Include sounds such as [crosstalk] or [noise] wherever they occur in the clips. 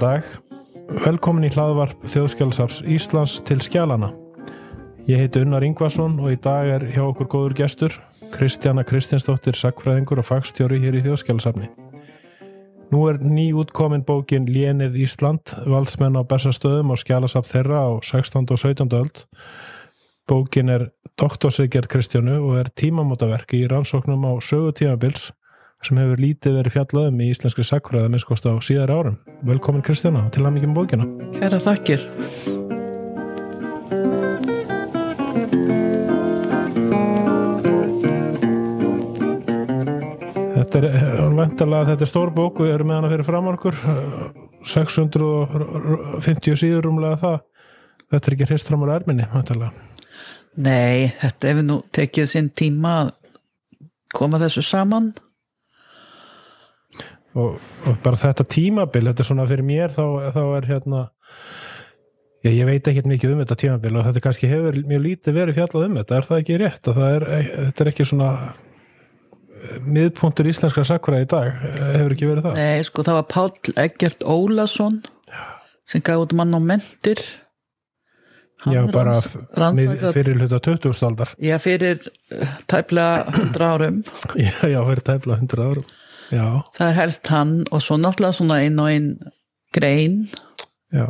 dag. Velkomin í hlaðvarp Þjóðskjálasafs Íslands til skjálana. Ég heiti Unnar Ingvarsson og í dag er hjá okkur góður gestur, Kristjana Kristinsdóttir, sakfræðingur og fagstjóri hér í Þjóðskjálasafni. Nú er nýjútkomin bókin Lénið Ísland, valdsmenn á bestastöðum og skjálasafn þeirra á 16. og 17. öld. Bókin er doktorsriðgerð Kristjánu og er tímamótaverki í rannsóknum á sögu tímabils sem hefur lítið verið fjallaðum í íslenski sakfræða minnskost á síðar árum. Velkomin Kristjana til að mikið um bókina. Kæra þakkir. Þetta er vantarlega þetta er stór bók og við erum með hana fyrir framorkur 650 síður umlega það þetta er ekki hrist fram á erminni vantarlega. Nei, þetta hefur nú tekið sinn tíma að koma þessu saman og, og bara þetta tímabil þetta er svona fyrir mér þá, þá er hérna ég, ég veit ekki mikið um þetta tímabil og þetta kannski hefur mjög lítið verið fjallað um þetta, er það ekki rétt? Það er, þetta er ekki svona miðpuntur íslenskra sakura í dag hefur ekki verið það? Nei, sko það var Páll Eggert Ólason sem gaf út mann á mentir. Hann Já, bara fyrir hluta 20. aldar. Já, fyrir tæplega 100 árum. [laughs] Já, já, fyrir tæpla 100 árum já, það er helst hann og svo náttúrulega svona einn og einn grein. Já,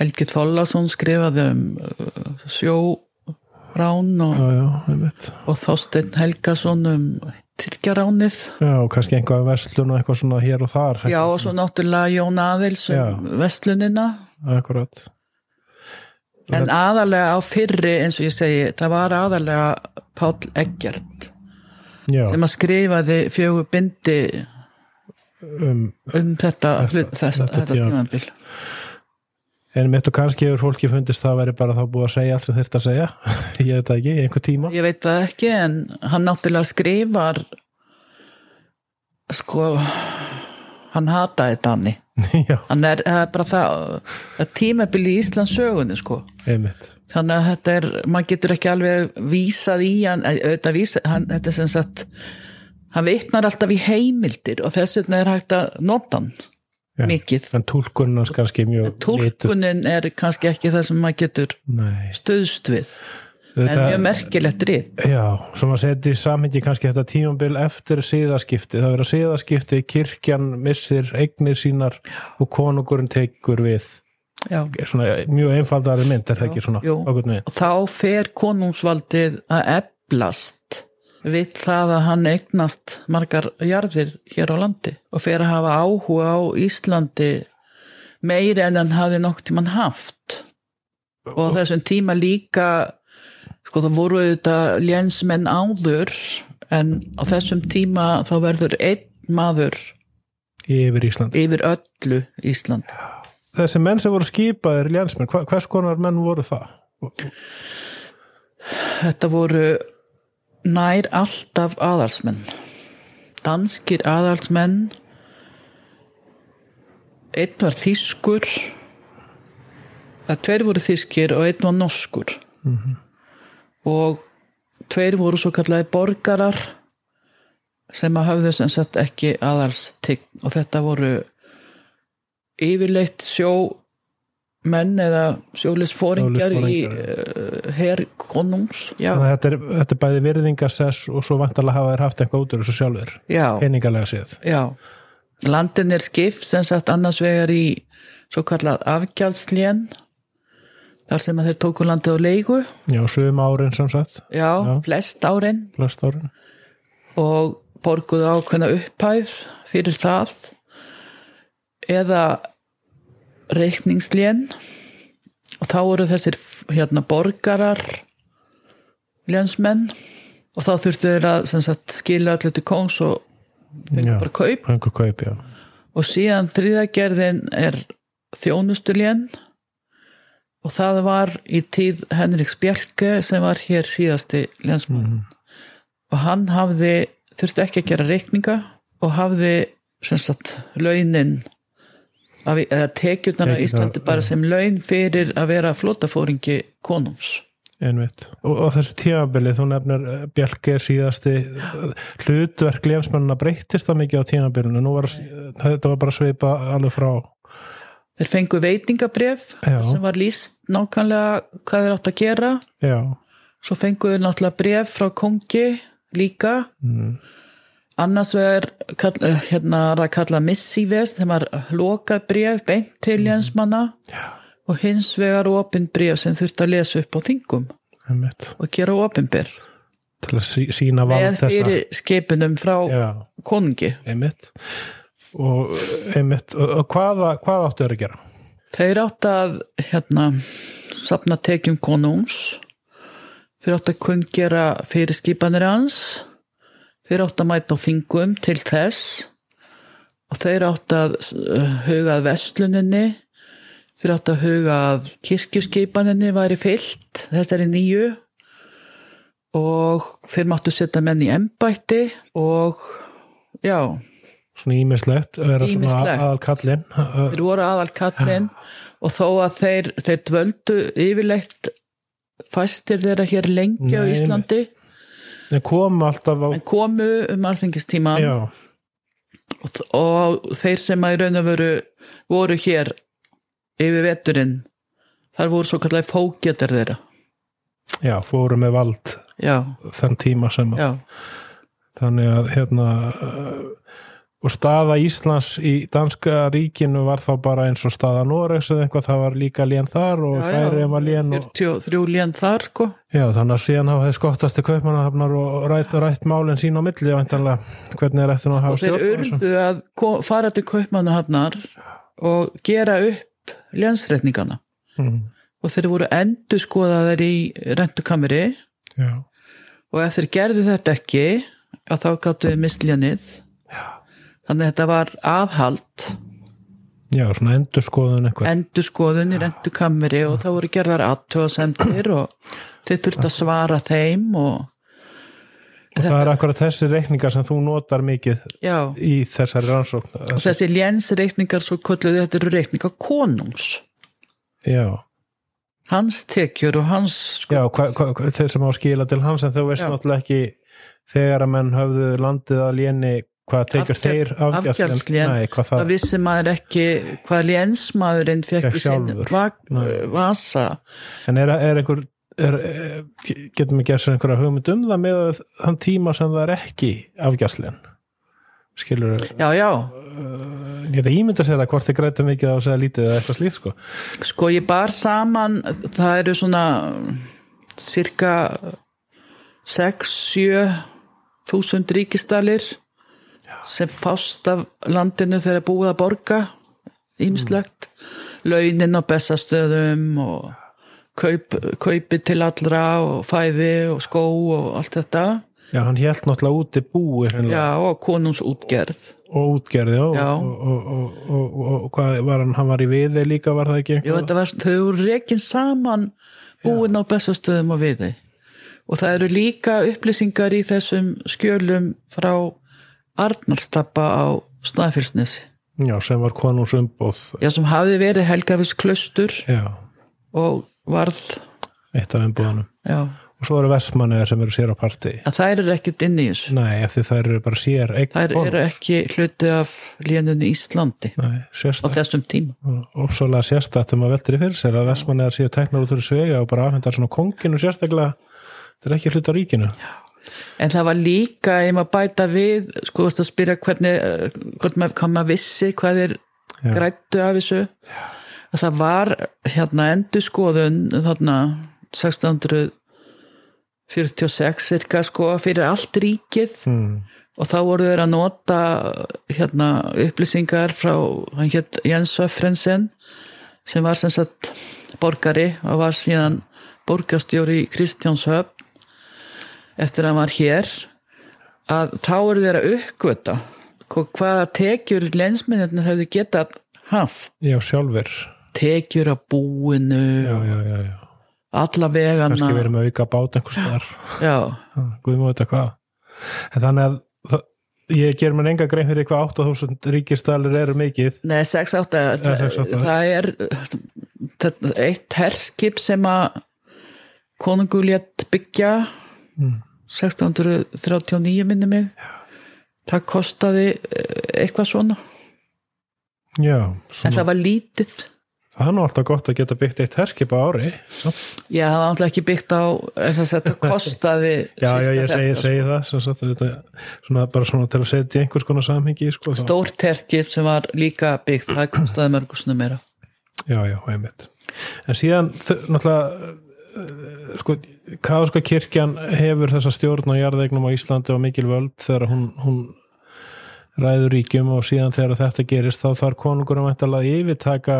Helgi Þóllason skrifaði um uh, sjórán og, já, og Þorsteinn Helgason um Tyrkjaránið. Og kannski einhvað verslun og eitthvað svona hér og þar. Já, og svo náttúrulega Jón Aðils um vestlunina akkurat. En aðalega á fyrri, eins og ég segi, það var aðalega Páll Eggert já, sem að skrifaði fjögur bindi um, um þetta, þetta þetta tímabil. tímabil. en mitt og kannski hefur fólki fundist það að veri bara þá búið að segja allt sem þurft að segja [laughs] ég veit það ekki, einhver tíma Ég veit það ekki, en hann náttúrulega skrifar, sko, hann hataði Danni. [laughs] Hann er, er bara það, það tímabil í Íslands sögunni, sko. einmitt Þannig að þetta er, maður getur ekki alveg vísað í hann, eh, auðvitað vísað, hann, þetta er sem sagt, hann vitnar alltaf í heimildir og þess vegna er hægt að nota hann Já. mikið. en tólkunum hans kannski mjög. Tólkunin er kannski ekki það sem maður getur Nei, stöðst við, en Þetta- mjög merkilegt rít. Já, sem að setja í samhengi kannski þetta tímabil eftir síðaskipti það verður síðaskipti, kirkjan missir eignir sínar og konungurinn tekur við Já. svona mjög einfaldari mynd er það ekki svona jú. Og þá fer konungsvaldið að eblast við það að hann eignast margar jarðir hér á landi og fer að hafa áhuga á Íslandi meiri en hann hafði nokk tímann haft og þessum tíma líka sko það voru auðvitað lénsmenn áður en á þessum tíma þá verður einn maður yfir Ísland. yfir öllu Ísland Þessi menn sem voru skipaðir lénsmenn, hva, hvers konar menn voru það? Þetta voru nær alltaf aðalsmenn. Danskir aðalsmenn. Einn var þýskur. Það tveir voru þýskir og einn var norskur. Og tveir voru svo kallaði borgarar sem að hafðu sem sagt ekki aðalstign og þetta voru yfirleitt sjómenn eða sjólisfóringjar í uh, her konungs já, Þannig að þetta er, þetta er bæði virðingarsess og svo vantarlega hafa þær haft eitthvað út úr þessu sjálfur, já, peningalega séð. já. Landin er skipt sem sagt annars vegar í svo kallað afgjaldslén þar sem að þeir tóku landið á leigu. Já, sögum árin sem sagt, já, Já. flest árin. Flest árin. og borguðu ákveðna upphæð fyrir það. Eða reikningslén. Og þá voru þessir hérna borgarar lénsmenn og þá þurftu þeir að sagt, skila allir til kongs og Já. bara kaup. kaup, og síðan þriðagerðin er þjónustulén. Og það var í tíð Henriks Bjarke sem var hér síðasti lénsmann og hann hafði þurfti ekki að gera reikninga og hafði sem sagt launin af, eða tekjurnar á Íslandi bara sem laun fyrir að vera flótafóringi konungs Einmitt. Og, og þessu tímabili, þú nefnir eh, Bjarki er síðasti eh, hlutverk lénsmennina breyttist það mikið á tímabilinu nú var þetta var bara svipa alveg frá þeir fengu veitingabref Já. sem var líst nákvæmlega hvað þeir átt að gera já, svo fengu þeir náttúrulega bref frá kongi líka mm. Annars kall, eh, hérna það kallað missives þeim var lokað bref beint til jensmanna já, og hins vegar opin bref sem þurfti að lesa upp á þingum einmitt. og gera opinber. Til að sí, sína vald með fyrir skipunum frá já, konungi. Einmitt. Og einmitt, og, og hvað, hvað áttu þeir að gera? Þeir átt að hérna, sapna tekjum konungs, þeir átt að kunngera fyrirskipanir hans, þeir átt að mæta á þingum til þess. Og þeir átt að uh, huga að vestluninni, þeir átt að huga að kirkjuskipaninni væri fyllt, þessari nýju. Og þeir máttu setja menn í embætti og já, Svona ímislegt, vera svona Ýmislegt. aðal kallinn þeir voru aðal kallinn og þó að þeir, þeir dvöldu yfirleitt fæstir þeirra hér lengi á Nei, Íslandi en kom alltaf á en komu um alþingistíman já, og, og þeir sem að í raun og veru voru hér yfir veturinn þar voru svo kallar fókjatar þeirra. Já, fóru með vald já, þann tíma sem að já, þannig að hérna og staða Íslands í danska ríkinu var þá bara eins og staða Noregs eða eitthvað, það var líka lén þar og já, já. færi var lén og 43 lén þar sko. Já, þannig að síðan hafa þeir skottasti kaupmannahafnar og rætt, rætt málinn sín á milli hvernig er eftir að hafa og þeir stjórn á þessu. urðu að fara til kaupmannahafnar og gera upp lénsreitningana mm, og þeir voru endur skoðaðir í rentukameri já, og ef þeir gerðu þetta ekki að þá gáttu við misljanið þannig að þetta var aðhald. Já, svona endurskoðun eitthvað. Endur skoðun í rentukameri og það voru gerðar aðtöðasendir og þeir þurftu að svara þeim og og það er akkurat þessi reikningar sem þú notar mikið já, í þessari rannsókn. Og þessi, þessi lénsreikningar svo kolluðu þetta eru reikningar konungs. Já, hans tekjur og hans sko, já hva, hva, þeir sem á skila til hans en þú veist Já. náttúrulega ekki þegar að menn höfðu landið að léni hvað Afgjald- þeir afgjaldslén. það vissi maður ekki hvað lénsmaðurinn fekk í Nei. vasa. En er, er einhver er, er, getum við gert sér einhverja hugmynd um það með þann tíma sem það er ekki afgjastlen skilur já, já, ég geta ímynda sér að hvort þið græta mikið á að segja lítið eða eitthvað slíkt sko. Sko ég bar saman, það eru svona cirka 6-7 þúsund ríkistalir sem fást af landinu þegar búið að borga ímislegt, launin á bestastöðum og kaup, kaupi til allra og fæði og skó og allt þetta. Já, hann hélt náttúrulega úti búi hreinlega, já, og konungsútgerð. Og útgerði og, Já. og, og, og, hvað var hann, hann var í viði líka var það ekki Jú, þetta var, þau eru rekin saman búin á bestastöðum og við þeim. Og það eru líka upplýsingar í þessum skjölum frá Arnarstappa á Snæfellsnesi. já, sem var konungsumbóð Já, sem hafði verið Helgafis klaustur já, og varð, eitt af umbóðanum já, og svo eru vestmanniðar sem eru sér á partí að þær eru ekkit inn í þessu. nei, eftir þær eru bara sér Þær konungs. eru ekki hluti af lénunni Íslandi nei, á þessum tíma. ópsólega sérstætt um að veldur í fyrir sér að vestmanniðar séu teknar út úr svega og bara afhendar svona konginu sérstaklega. Þetta er ekki hlut á ríkinu En það var líka, ég maður bæta við, sko, þú veist að spyrja hvernig, eh, hvort maður, hvað maður vissi, hvað þeir Já. grættu af þessu. Að það var hérna endur skoðun þarna 1646 cirka sko fyrir allt ríkið mm. og þá voru þeir að nota hérna upplýsingar frá hann hétt Jens Söfrensen sem var sem sagt borgari og var síðan borgarstjóri í Kristjánshöfn eftir að hann var hér að þá eru þeir að uppgöta hvaða tekjur lensminnir hefðu getað haft. Já, tekjur af búinu. Já, alla vegana. Kannski verið með auka bát einhvers staðar. Já, Guð má þetta hvað. En þannig að það, ég ger mér enga grein fyrir hvað 8000 ríkistalir eru mikið. Nei, 6-8 Ja, það, 6-8. það er þetta, eitt herskip sem að konungu létt byggja. Mm. 1639 minni mig. Það kostaði eh, eitthvað svona. Já, en svona, það var lítið. Það er nú alltaf gott að geta byggt eitt herskip á ári samt. Já, það var alltaf ekki byggt á að þetta [laughs] kostaði já, já, ég segi, segi það sem sagt, þetta, svona, bara svona til að setja einhvers konar samhengi sko, Stórt herskip sem var líka byggt, það kostaði mörgusinu meira. Já, já, einmitt. En síðan, náttúrulega, eh, sko, Káðska kirkjan hefur þessa stjórn á jarðeignum á Íslandi og mikil völd. Þegar hún, hún ræður ríkjum og síðan þegar þetta gerist þá þarf konungur að væntalega yfirtaka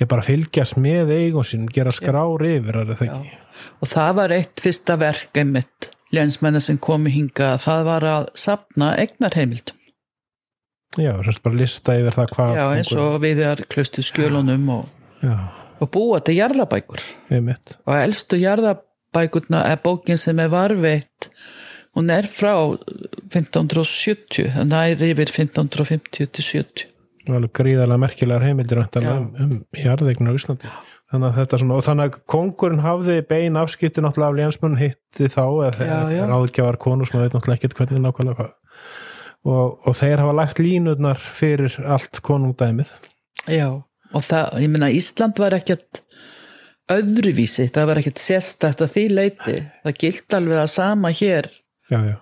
ég bara fylgjast með eigum sín, gera skrár yfir, er það ekki? Og það var eitt fyrsta verk einmitt, lénsmenni sem komi hinga, það var að sapna egnarheimildum. Já, semst bara lista yfir það hvað Já, eins og við erum klustu skjölunum og, Já, og búa til jarðabækur. Og elstu jarðabækurna er bókin sem er varveitt, hún er frá 1570, það er yfir 1550 til 70. og alveg gríðarlega merkilegar heimildir um, um jarðeignir á Íslandi. Þannig að þetta svona, þannig að kongurinn hafði bein afskipti náttúrulega af lénsmunn hitti þá, eða ráðgjafar konur sem veit náttúrulega ekkert hvernig nákvæmlega hvað. Og, og þeir hafa lagt línurnar fyrir allt konungdæmið. Já, og það, ég meina Ísland var ekkert öðruvísi, það var ekkert sérstætt að því leiti, það gilt alveg að sama hér. Já, já.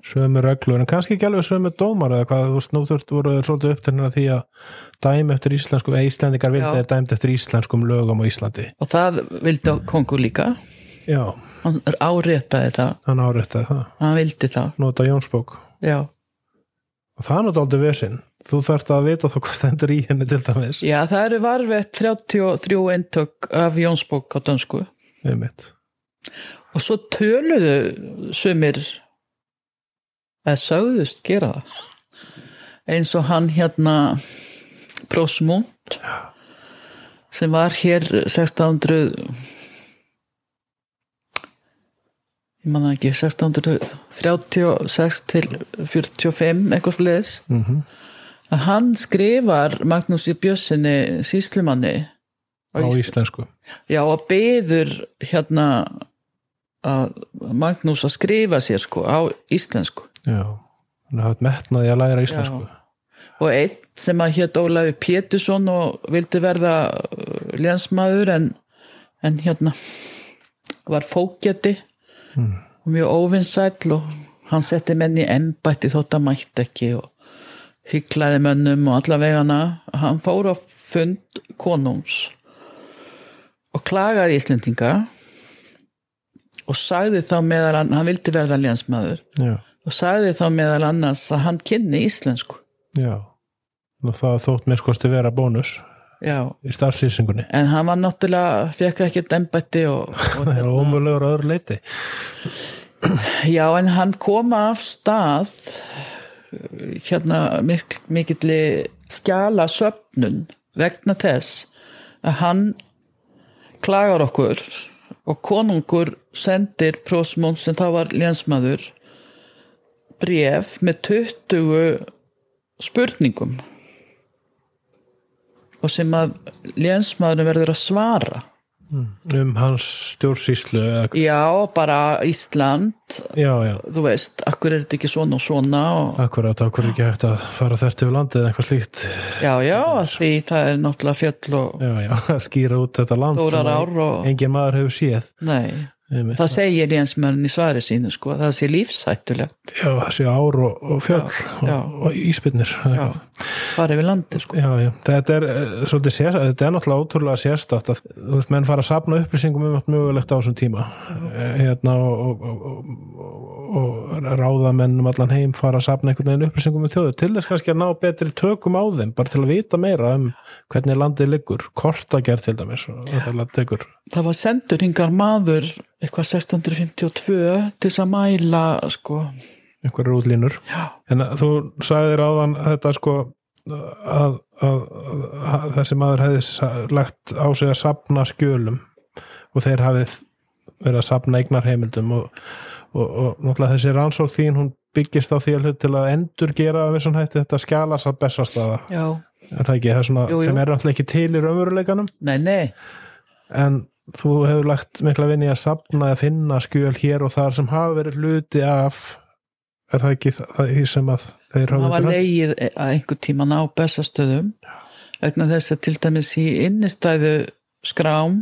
Sömu reglur, en kannski ekki alveg sömu dómar eða hvað, þú veist, nú þurft voru svolítið upptennir að því að dæmi eftir íslenskum eða Íslendingar vildi þeir dæmt eftir íslenskum lögum á Íslandi. Og það vildi kongur líka. Já, hann áréttaði það, hann áréttaði það. Hann vildi það. Nota Jónsbók. Já, og það er náttúrulega aldrei vesinn þú þarft að vita þá hvað stendur í henni til dæmis. Já það eru varvett 33 eintök af Jónsbók á dönsku. Einmitt. Og svo töluðu sumir eða sögðust gera það. Eins og hann hérna Prósmund sem var hér 1600 ég man það ekki 1636 til 45 eitthvað sliðis mm að hann skrifar Magnús í Bjössinni síslumanni á íslensku Já, og beður hérna að Magnús að skrifa sér sko á íslensku. já, hann hafði metnaði að læra íslensku Og einn sem að hétt Ólafi Pétursson og vildi verða uh, lénsmaður en, en hérna var fókjati Mm. og mjög óvinnsæll og hann setti menn í embætti þótt að mætti ekki og hygglaði mönnum og alla vegana. Hann fór á fund konungs og klagaði Íslendinga og sagði þá meðal hann, hann vildi verða lénsmaður já, og sagði þá meðal annars að hann kynni íslensku. já og það þótt mér skosti vera bónus Já, í starfslýsingunni en hann var náttúrulega, fekk ekkert embætti og, og [laughs] ómögulegur að öðru leiti Já, en hann kom af stað hérna mikl, mikilli skjala söfnun vegna þess að hann klagar okkur og konungur sendir prósmón sem þá var lénsmaður bref með 20 spurningum og sem að lénsmaðurinn verður að svara um hans stjórnsýslu eða, Já, bara Ísland. Já, já, þú veist, akkur er þetta ekki svona og svona og, akkurat, akkur er ekki hægt að fara þert yfir landið eða eitthvað slíkt? Já, já, að því það er náttúrulega fjöll og já, [laughs] skýra út þetta land sem engin maður hefur séð. Nei. Það segir lénsmörn í svari sínu sko, það sé lífshættulegt. Já, þessi ár og, og fjöll Já, og, og íspinnir já, fara yfir landi sko. Já, já, þetta er eh, svolítið þetta er náttúrulega ótrúlega sérstætt að þú veist, menn fara að safna upplýsingum um allt mögulegt á þessum tíma. Eh, hérna og, og, og, og, og ráða menn um allan heim fara að safna einhvern veginn upplýsingum um þjóðu til þess kannski að ná betri tökum á þeim bara til að vita meira um hvernig landið liggur kortagerð til dæmis það var sendur hingar maður eitthvað 1652 til að mæla sko, einhverjar útlínur. Já, en þú sagðir áðan þetta sko að, að, að þessi maður hefði lagt á sig að sapna skjölum og þeir hafið verið að sapna eignar heimildum og, og, og náttúrulega þessi rannsók þín hún byggist á því að hlut til að endur gera við svona hætti þetta skjalas að bestastaða já, er það ekki, það er svona Jú, jú. sem er náttúrulega ekki til í raunveruleikanum. Nei, nei. En þú hefur lagt mikla vinni að sapna að finna skjöl hér og þar sem hafa verið hluti af er það ekki það, það því sem að þeir það hafa var leið að einhver tíman á bestastöðum vegna þess að til dæmis í innistæðu skrám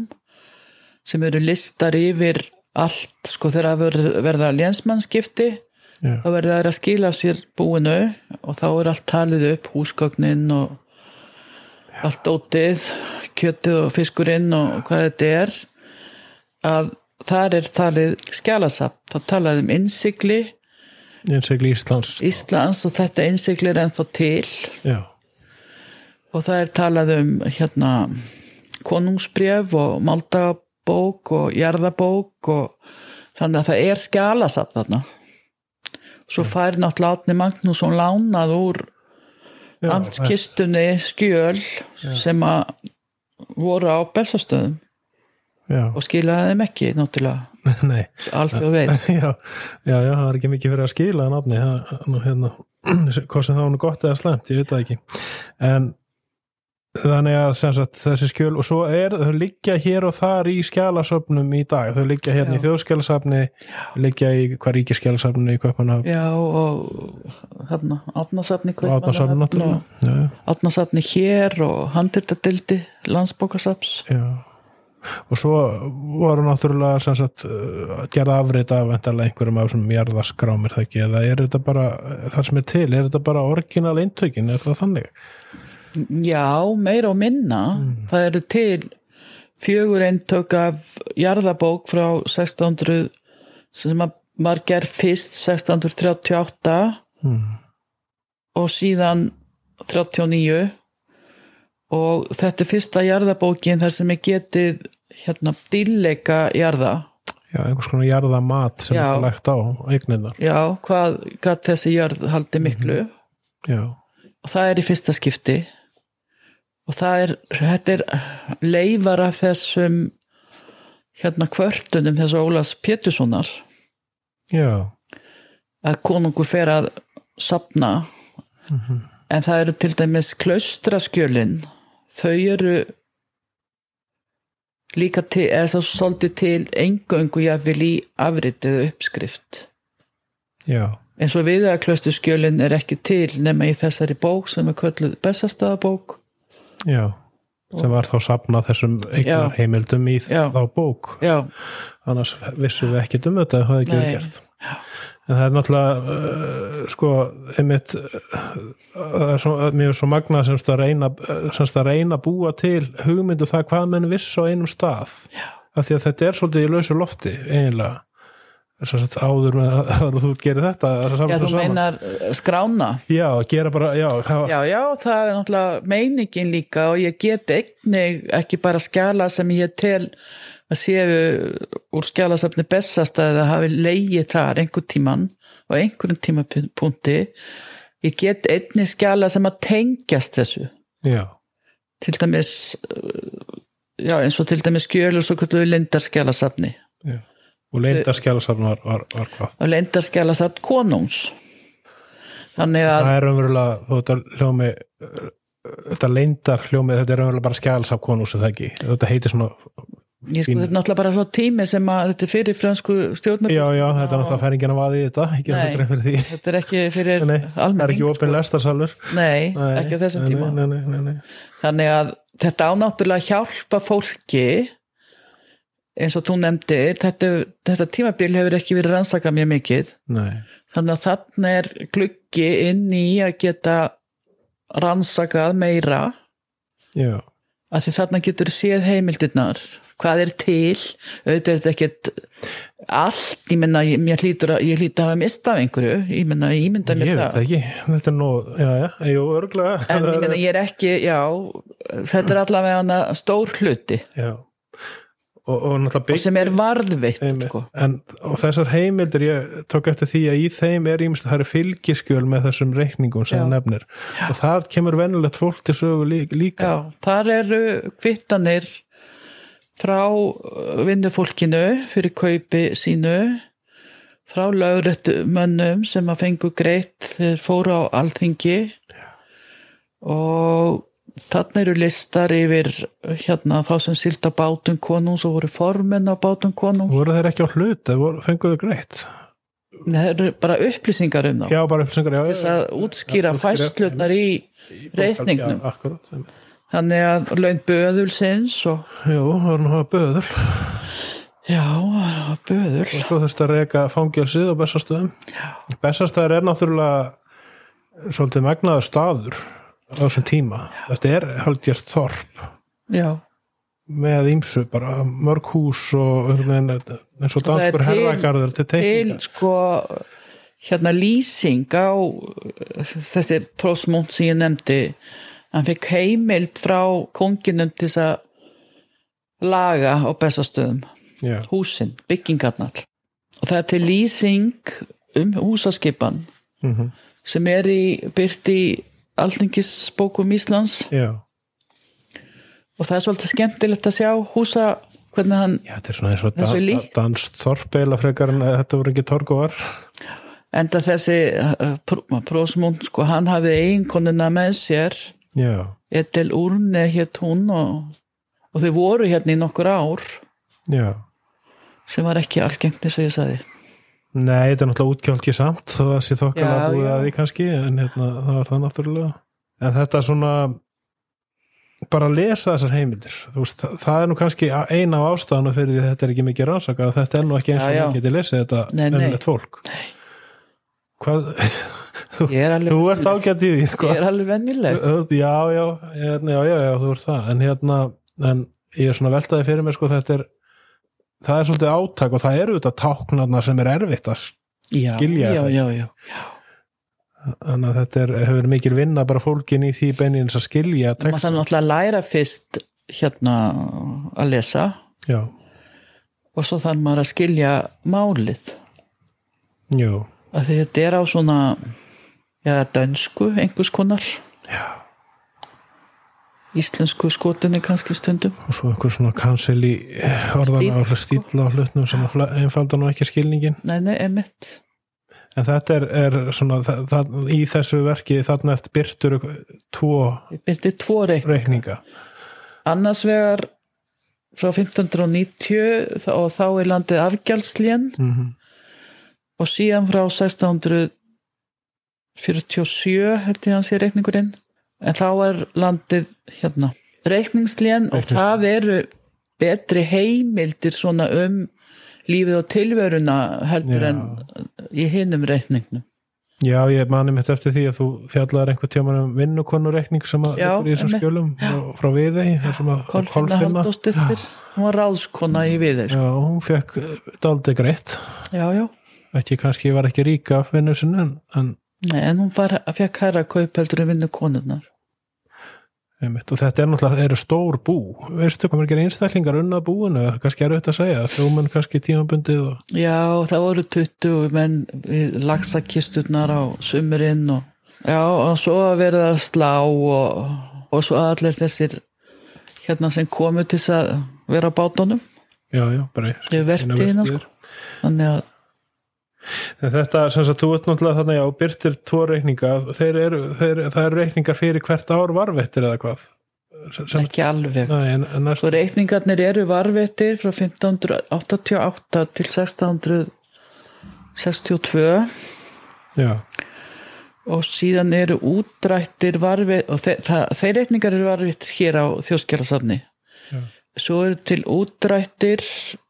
sem eru listar yfir allt sko þegar verða lénsmannskipti þá verða þær að skila sér búinu og þá er allt talið upp húsgögnin og allt dótið kjötið og fiskurinn og hvað þetta er að þar er talið skjalasafn, þá talað um innsigli einsegli Íslands. Íslands og þetta innsigli er ennþá til. Já, og það er talað um hérna konungsbref og máldagabók og jarðabók og þannig að það er skjalasafn þarna. Svo fær náttúrulega Átni Magnússon lánað úr já, amtskistunni skjöl sem að voru á Bessastöðum. Já, og skilaði þeim ekki náttúrulega. [laughs] Nei. Alþjóð veit. [laughs] Já, já, já, það er ekki mikið fyrir að skila nú, hérna, [clears throat] hvað sem var nú gott eða slæmt, ég veit það ekki. En þannig að sagt, þessi skjöl og svo er, þau liggja hér og þar í skjalasöfnum í dag, þau liggja hérna Já. í þjóðskjalasafni, liggja í hvað ríkiskjalasafni í Kaupanhaf já og hérna já, átnasafni hér og handiltadildi landsbókasaps já. og svo voru náttúrulega sagt, uh, gerða afrit af einhverjum af þessum jarðaskrámir það ekki, eða er þetta bara það sem er til, er þetta bara orginal eintökin, er það þannig? Já, meira og minna. Það eru til fjögur eintök af jarðabók frá 1600 sem var gerð fyrst 1638 Mm. og síðan 39 og þetta er fyrsta jarðabókin þar sem er getið hérna dýrleika jarða. Já, einhvers konar jarðamat sem Já. er lagt á eigninnar. Já, hvað gat þessi jörð haldi miklu Já, og það er í fyrsta skipti og það er, þetta er leifar af þessum hérna kvörtunum þessu Ólafs Péturssonar. Já, að konungur fer að sapna en það eru til dæmis klaustraskjölin. Þau eru líka til, eða þá svolítið til engöngu jafnvel í afritið uppskrift. Já, eins og við að klaustraskjölin er ekki til nema í þessari bók sem er kölluð Bessastæðabók já. Sem var þá sapnað þessum eignar heimildum í Já. þá bók. já, Annars vissum við ekkert um þetta, það hefði ekki verið gert. En það er náttúrulega, uh, sko, einmitt, uh, svo, mér er svo magnað semst að reyna, uh, semst að reyna að búa til hugmyndu það hvað menn viss á einum stað. Já. Af því að þetta er svolítið í lausu lofti, eiginlega. Sagt, áður með að, þú gerir þetta. það já þú meinar eh, skrána? Já, gera bara, já, hafa, já, já, það er náttúrulega meiningin líka og ég get einnig ekki bara skjala sem ég tel að séu úr skjalasafni bestastæði að hafi leigið þar einhvern tíman og einhverjum tímapunkti. Ég get einnig skjala sem að tengjast þessu. Já, til dæmis uh, já, eins og til dæmis skjölur svo kvöldu lindarskjalasafni. Já. Og leindarskjálasafn var, var, var hvað? og lindarskjalasafn konungs þannig að Það er raunverulega, þú þetta hljómi, uh, þetta leindar hljómi, þetta er raunverulega bara skjálsaf konús, er það ekki? Þetta heitir svona, ég sko þetta er náttúrulega bara svo tími sem að þetta er fyrir fransku stjórnar já, já, þetta er náttúrulega færingin að vaði í þetta, ekki Nei. greið fyrir því. þetta er ekki fyrir Nei, það er almenning ekki opinn lestarsalur. nei, ekki á þessum nei, tíma Nei, nei, nei, nei. þannig að þetta ánáttúrulega hjálpa fólki eins og þú nefndi þetta, þetta tímabil hefur ekki verið rannsakað mjög mikið. Nei. þannig að þarna er gluggi inn í að geta rannsakað meira. Já, að því þarna getur séð heimildirnar hvað er til. Auðvitað er þetta ekkert allt, ég menna, ég, ég hlýtur að ég hafa mistað einhverju, ég menna, ég mynda ég mér veit það. ekki, þetta er nú, já, já, jú, örglega. en ég menna, ég er ekki, já þetta er allavega stór hluti. Já, og, og og sem er varðveitt sko. en og þessar heimildir ég tók eftir því að í þeim er ímest það eru fylgiskjöl með þessum reikningum sem Já. það nefnir. Og þar kemur venulegt fólk til sögu lí- líka. Já, þar eru kvittanir frá uh, vinnufólkinu fyrir kaupi sínu frá lögrættu mönnum sem að fengu greitt þeir fóru á alþingi. Og þarna eru listar yfir hérna þá sem silda bátum konungs og voru formenn á bátum konungs. Voru þeir ekki á hlut, voru, fenguðu greitt? Það eru bara upplýsingar um þá. Já, bara upplýsingar já, þess að útskýra fæslutnar í reikningnum. Já, einmitt. þannig að laun böðulsins og jú, það var nú að böður já, það var böðul. Og svo þurfti að reyka fangelsið á Bessastöðum. Bessastöður er náttúrulega svolítið megnaður staður á þessum tíma. Þetta er haldgjert þorp. Já, með ímsu, bara mörg hús og eins og danskur til- herragarður til til teikninga sko hérna lýsing á uh, þessi prósmúnt sem ég nefndi. Hann fekk heimild frá konginum til þess að laga á bestastöðum já, húsin, byggingarnar. Og það er til lýsing um húsaskipan mm sem er í byrt í Alþingisbókum Íslands já og það er svolítið skemmtilegt að sjá húsa hvernig hann Já, þetta er svona eins og dan, líkt. danst þorpeila frekar en að þetta voru ekki torgóar. enda þessi uh, prósmúnt sko hann hafði eiginkonuna með sér Já, Edel Urne hétt hún og, og þau voru hérna í nokkur ár já. sem var ekki algengt eins og ég sagði Nei, þetta er náttúrulega útgjálki samt það sé þokkala búið að því kannski en hérna, það var það náttúrulega. En þetta svona bara að lesa þessar heimildir þú veist, það, er nú kannski eina af ástæðanu fyrir því þetta er ekki mikið rannsakað þetta er nú ekki eins og það geti lesið þetta Nei, nei. ennilegt fólk. Hvað, ég er [laughs] þú ert ágætt í því sko. ég er alveg vennileg já, já, hérna, já, já, já, þú ert það. En hérna, en ég er svona veltaði fyrir mér sko, þetta er það er svolítið átak og það eru þetta táknarna sem er erfitt að skilja já, já, já. þannig að þetta er, hefur mikil vinna bara fólkin í því beinins að skilja maður text, þarf náttúrulega að læra fyrst hérna að lesa. Já, og svo þarf maður að skilja málið. Að þetta er á svona já, dönsku, einhvers konar. Já. Íslensku skotinni kannski stundum. Og svo einhver svona cancel í orðana og stíla á hlutnum sem að fla- einfalda nú ekki skilningin nei, nei, emitt en þetta er, er svona það, það, í þessu verki þarna eftir byrtur tvo tvo reikn reikninga. Annars vegar frá 1590 þá- og þá er landið afgjaldslén. Mm og síðan frá 1647 held ég hans ég reikningurinn en þá er landið hérna reikningslén og það eru betri heimildir svona um lífið og tilveruna heldur Já. en í hinum reikningnum. Já, ég mani mitt eftir því að þú fjallar einhver tíma um vinnukonurreikning sem að liggur í þessum skjölum frá, frá viðei Kolfinna Halldórsdóttir hún var ráðskona í við Já, hún fekk daldi greitt. Já, já, ekki kannski var ekki ríka af vinnu sinni en, en, Nei, en hún var, fekk hæra kaup heldur en vinnu konurnar. Einmitt, og þetta er náttúrulega eru stór bú. Veistu hvað margir einstaklingar unnað búinu? Kannski er auðvitað að segja, þjóman kannski tímabundið og, Já, það voru 20 menn lagsakisturnar á sumurinn og já, og svo að verða að slá og, og svo allir þessir hérna sem komu til þess að vera á bátunum. Já, já, bara vertíðina, sínar sko. þannig að En þetta, sem sagt, þú ert náttúrulega þannig já, byrtir tvo reikninga. Þeir eru, þeir, það eru reikningar fyrir hvert ár varvettir eða hvað? Sem, sem, ekki alveg. Nei, en, en næst, Svo reikningarnir eru varvettir frá 1588 til 1662 já, og síðan eru útrættir varvið og þe það, þeir reikningar eru varvittir hér á þjóðskjálasafni Já. Svo eru til útrættir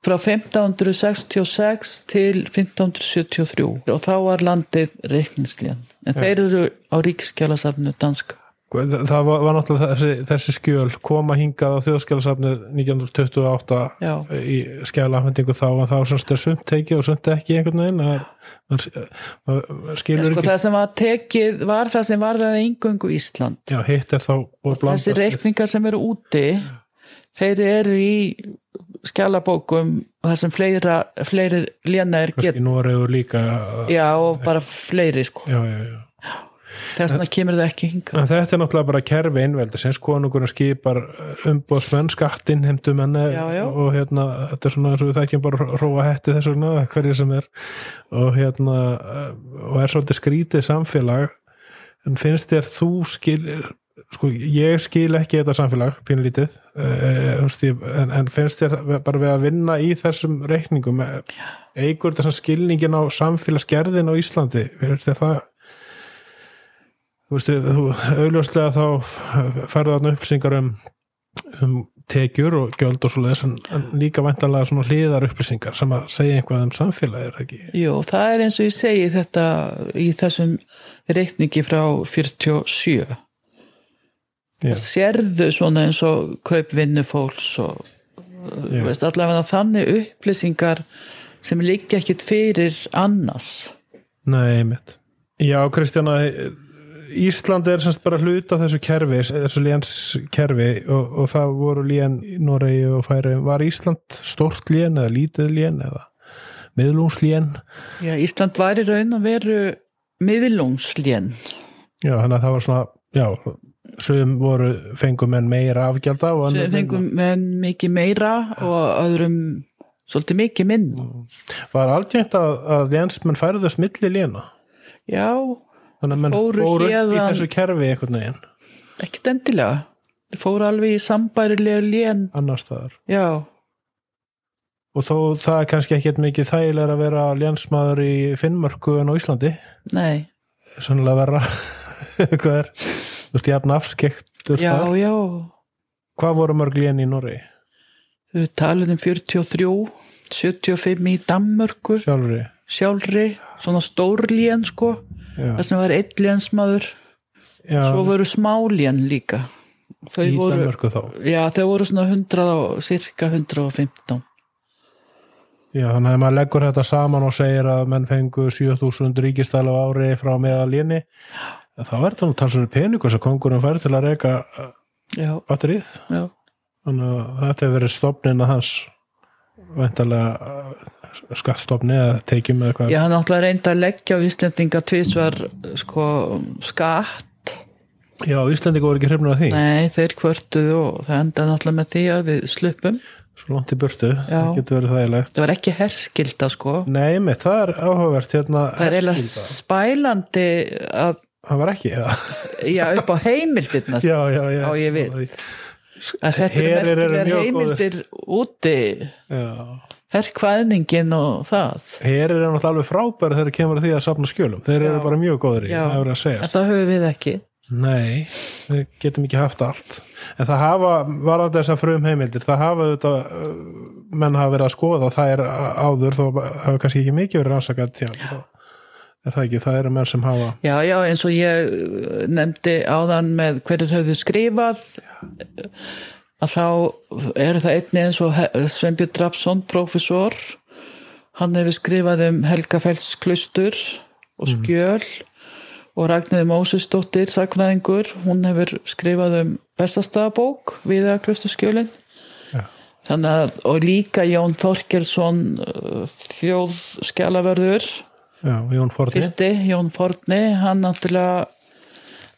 frá 1566 til 1573 og þá var landið reikningslíðan en þeir eru á ríkskjálasafnu danska. Það, það var, var náttúrulega þessi, þessi skjöl koma hingað á þjóðskjálasafnið 1928 Já. í skjálafendingu þá en þá semst er sumt tekið og sumt ekki einhvern veginn það er- maður skilur sko, ekki það sem var tekið var það sem var það engöngu Ísland. Já, hitt er þá þessi reikningar sem eru úti þeir eru í skjálabókum og það sem fleira, fleiri léna er get kannski Noregur líka já og bara fleiri sko. Já, já, já. Þess vegna kemur það ekki hinga En þetta er náttúrulega bara kerfi einveldi sem konungurinn skipar umbóðsmenn, skattinn, heimtumenn Já, já. og hérna, þetta er svona eins og við þekkjum bara róa hetti þess vegna, hverju sem er. Og hérna eh, og er svolítið skrítið samfélag. En finnst þér þú skil sko, ég skil ekki þetta samfélag pínlítið eh, ég- en, en finnst þér bara við að vinna í þessum reikningum eh, eigur þessum skilningin á samfélagsgerðin á Íslandi? Það? Þú veist, þú auðljóslega þá færðu þarna upplýsingar um, um tekjur og gjöld og svo leiðis en, líka væntanlega svona hliðar upplýsingar sem að segja einhvað um samfélagið, er það ekki? Jú, það er eins og ég segi þetta í þessum reikningi frá 47 Já. sérðu svona eins og kaupvinnu fólks og veist, allavega þannig upplýsingar sem liggja ekkit fyrir annars Nei, mitt. Já, Kristjana, Ísland er semst bara hluta þessu kerfi, þessu lénskerfi og, og það voru lén í Noregi og Færi. Var Ísland stort lén eða lítið lén eða miðlungslén? Já, Ísland var í raun að veru miðlungslén Já, þannig að það var svona, já, sögum voru fengum en meira afgjald á. sem fengum menn mikið meira og öðrum svolítið mikið minn Var algengt að, að lénsmenn færðust milli léna? Já, Þannig að menn Fóru fóru í þessu kerfi einhvern veginn, ekkit endilega. Þeir fóru alveg í sambærilega lén. Annar staðar. Já, Og þó það er kannski ekkert mikið þægilega að vera lénsmaður í Finnmörku en á Íslandi. nei. Sannlega verra. [laughs] Hvað er, þú veist, jafn afskektur Já, þar. já, hvað voru mörg lén í Norri þau eru talið um 43 75 í Danmörku. Sjálfri? Sjálfri, svona stórlén sko. Já, þess vegna var einn lénsmaður. Já, svo voru smálén líka. Þau í voru, Danmörku þá? Já þau voru svona 100 og cirka 115 já, þannig að maður leggur þetta saman og segir að menn fengu 7000 ríkistæla ári frá meðal léni þá er þetta nú talsverður peningur sem kongurinn fær til að reyka já, batterið. Þannig að þetta hefur verið stopnin að hans væntalega skattstopni eða tekjum eða hvað já hann að reynda að leggja á Íslendinga tvisvar sko skatt. Já, Íslendingu voru ekki hrifnur af því. Nei þeir kvörtuðu og það enda náttúrulega með því að við sluppum. Svo langt í burtu, Já. það getur verið þægilegt. Það var ekki herskilda sko. Nei, mitt, það er áhugavert hérna, það er eiginlega spælandi að, Það var ekki, já já, upp á heimildirna Já, já, já. Á ég við. þetta eru merkilegar heimildir úti. Herrkvæðningin og það. Herir er náttúrulega alveg frábæri þegar kemur að því að safna skjölum. Þeir eru bara mjög góður í, það er að segja en það höfum við ekki. Nei, við getum ekki haft allt. En það hafa, var af þess að frum heimildir Það hafa þetta menn hafa verið að skoða, það er áður þó hafa kannski ekki mikið verið rannsakað já, er það ekki, það eru menn sem hafa já, já, eins og ég uh, nefndi áðan með hverjir höfðu skrifað að þá eru það einni eins og Sveinbjörn Drapsson, professor hann hefur skrifað um Helgafells klustur og skjöl og Ragnarður Mósesdóttir saknaðingur, hún hefur skrifað um Bessastafabók við að klusturskjölin Já. þannig að, og líka Jón Þorkelsson þjóðskjalavörður Já, Jón Forni. Fyrsti, Jón Forni, hann náttúrulega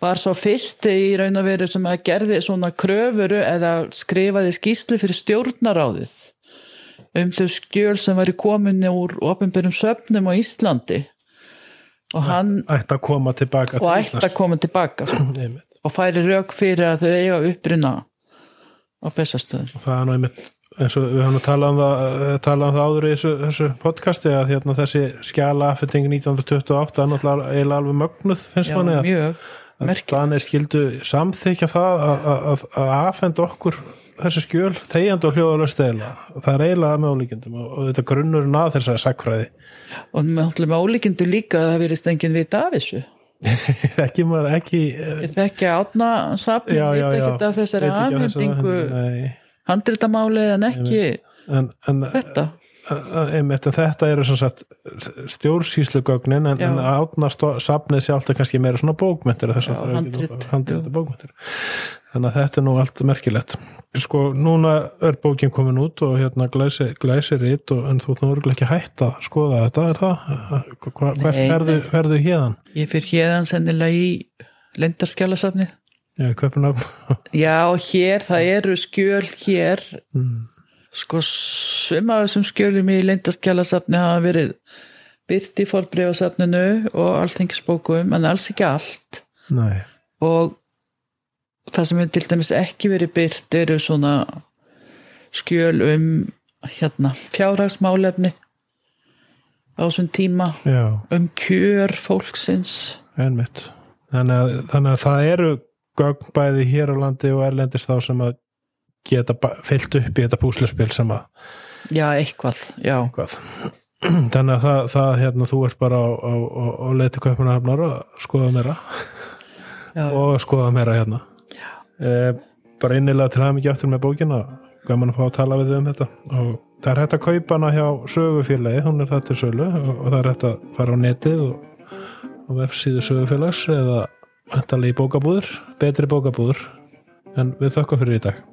var svo fyrsti í raun og veru sem að gerði svona kröfuru eða skrifaði skýslu fyrir stjórnaráðið um þau skjöl sem var í kominu úr opinberum söfnum á Íslandi. Og hann ætti að koma tilbaka og ætti að koma tilbaka sko, [clears throat] og færi rauk fyrir að þau eiga uppruna á bestastöðum og það er einmitt eins og við höfum nú talað um það, eh, talað um það áður í þessu, þessu podcasti að hérna, þessi skjala afhending 1928 er náttúrulega eiginlega alveg mögnuð finnst manni að, að Danir skildu samþykja það að, að, að, að afhenda okkur þessi skjöl þegjandi og hljóðalöst eiginlega það er eiginlega með ólíkindum og, og þetta grunnurinn að þessari sakfræði og náttúrulega með ólíkindu líka að það verist enginn vita af þessu. [laughs] Ekki maður ekki ég þekki átna þessari Veit ekki af þessari afhendingu afhendingu, nei. handritamáli en ekki en, en þetta einmitt, en þetta eru stjórnsýslugögnin en, en átna safnið sjálft er kannski meira svona bókmyndir Já, handrit, handrit jú. bókmyndir þannig að þetta er nú allt merkilegt sko, núna er bókin komin út og hérna glæsi, glæsi rít og, en þú nú örgulega ekki hætt að skoða þetta er það? Hva, hvert ferðu, hérðan? ég fyrir hérðan sennilega í lendarskjálasafni Já, köpunum já, hér, það eru skjöl hér. Mm. sko, sum af þessum skjölum í lendarskjálasafni hafa verið byrt í forbreyfasafninu og allþengisbókum, en alls ekki allt. Nei, og það sem hefur til dæmis ekki verið byrt eru svona skjöl um hérna, fjárhagsmálefni á þessum tíma. Já, um kjör fólksins. Einmitt. Þannig að, þannig að það eru gögn bæði hér á landi og erlendist þá sem að geta fyllt upp í þetta púsluspil sem að já, eitthvað, já, hvað [clears throat] þannig að það, það hérna, þú ert bara á, á, á, á leiti kaupmanahafnar að skoða meira. Já, [laughs] og skoða meira hérna. E, bara innilega til hafum ekki aftur með bókina. Gaman að fá að tala við þig um þetta. Og það er hægt að kaupa hana hjá sögufélagi, hún er það til sölu og, og það er hægt að fara á netið og, og vefsíðu sögufélags eða í bókabúður, betri bókabúður en við þökkum fyrir í dag